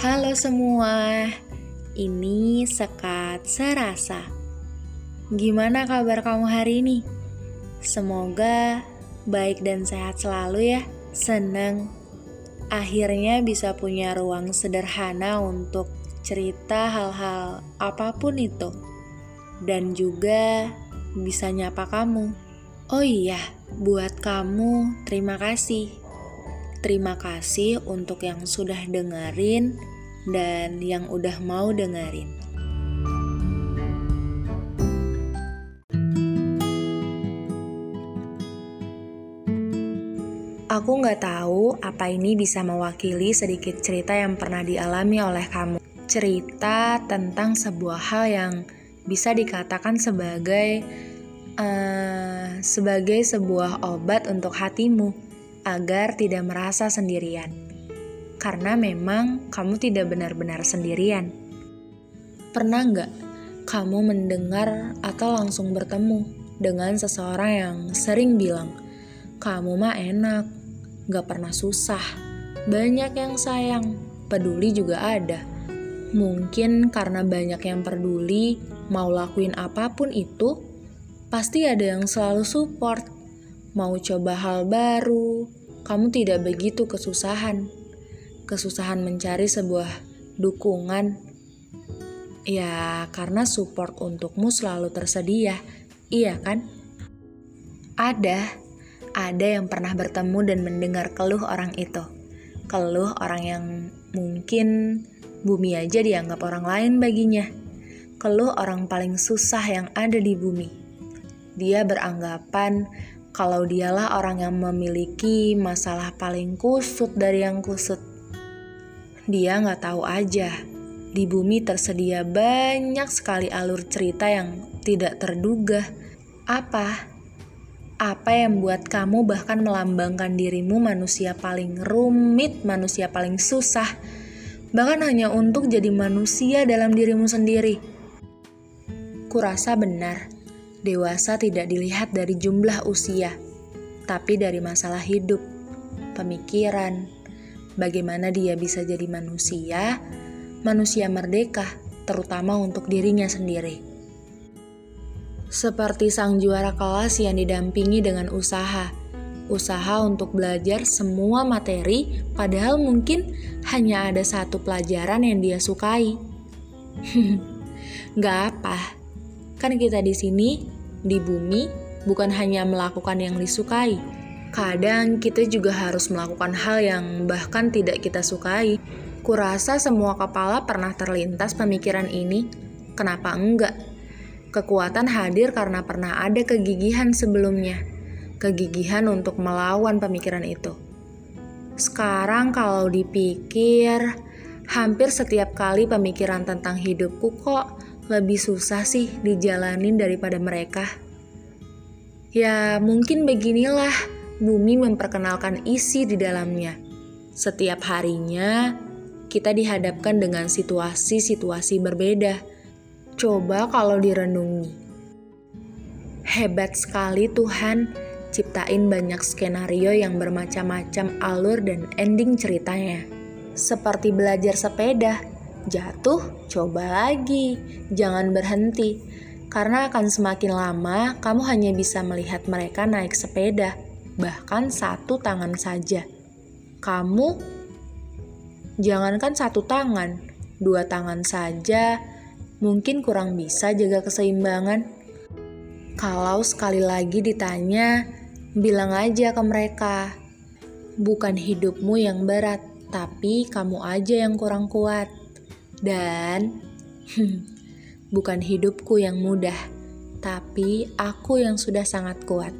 Halo semua, ini Sekat Serasa. Gimana kabar kamu hari ini? Semoga baik dan sehat selalu ya. Seneng akhirnya bisa punya ruang sederhana untuk cerita hal-hal apa pun itu. Dan juga bisa nyapa kamu. Oh iya, buat kamu terima kasih. Terima kasih untuk yang sudah dengerin dan yang udah mau dengerin. Aku nggak tahu apa ini bisa mewakili sedikit cerita yang pernah dialami oleh kamu. Cerita tentang sebuah hal yang bisa dikatakan sebagai uh, sebagai sebuah obat untuk hatimu agar tidak merasa sendirian. Karena memang kamu tidak benar-benar sendirian. Pernah nggak kamu mendengar atau langsung bertemu dengan seseorang yang sering bilang, kamu mah enak, gak pernah susah. Banyak yang sayang, peduli juga ada. Mungkin karena banyak yang peduli, mau lakuin apa pun itu, pasti ada yang selalu support. Mau coba hal baru, kamu tidak begitu kesusahan. Kesusahan mencari sebuah dukungan. Ya, karena support untukmu selalu tersedia. Iya kan? Ada ada yang pernah bertemu dan mendengar keluh orang itu. Keluh orang yang mungkin bumi aja dianggap orang lain baginya. Keluh orang paling susah yang ada di bumi. Dia beranggapan kalau dialah orang yang memiliki masalah paling kusut dari yang kusut. Dia nggak tahu aja, di bumi tersedia banyak sekali alur cerita yang tidak terduga. Apa? Apa yang buat kamu bahkan melambangkan dirimu manusia paling rumit, manusia paling susah, bahkan hanya untuk jadi manusia dalam dirimu sendiri? Kurasa benar, dewasa tidak dilihat dari jumlah usia, tapi dari masalah hidup, pemikiran, bagaimana dia bisa jadi manusia, manusia merdeka, terutama untuk dirinya sendiri seperti sang juara kelas yang didampingi dengan usaha. Usaha untuk belajar semua materi, padahal mungkin hanya ada satu pelajaran yang dia sukai. Gak apa, kan kita di sini, di bumi, bukan hanya melakukan yang disukai. Kadang kita juga harus melakukan hal yang bahkan tidak kita sukai. Kurasa semua kepala pernah terlintas pemikiran ini. Kenapa enggak? Kekuatan hadir karena pernah ada kegigihan sebelumnya, kegigihan untuk melawan pemikiran itu. Sekarang, kalau dipikir, hampir setiap kali pemikiran tentang hidupku kok lebih susah sih dijalanin daripada mereka. Ya, mungkin beginilah bumi memperkenalkan isi di dalamnya. Setiap harinya, kita dihadapkan dengan situasi-situasi berbeda Coba kalau direnungi. Hebat sekali Tuhan ciptain banyak skenario yang bermacam-macam alur dan ending ceritanya. Seperti belajar sepeda, jatuh, coba lagi, jangan berhenti. Karena akan semakin lama kamu hanya bisa melihat mereka naik sepeda, bahkan satu tangan saja. Kamu jangankan satu tangan, dua tangan saja mungkin kurang bisa jaga keseimbangan. Kalau sekali lagi ditanya, bilang aja ke mereka, bukan hidupmu yang berat, tapi kamu aja yang kurang kuat. Dan bukan hidupku yang mudah, tapi aku yang sudah sangat kuat.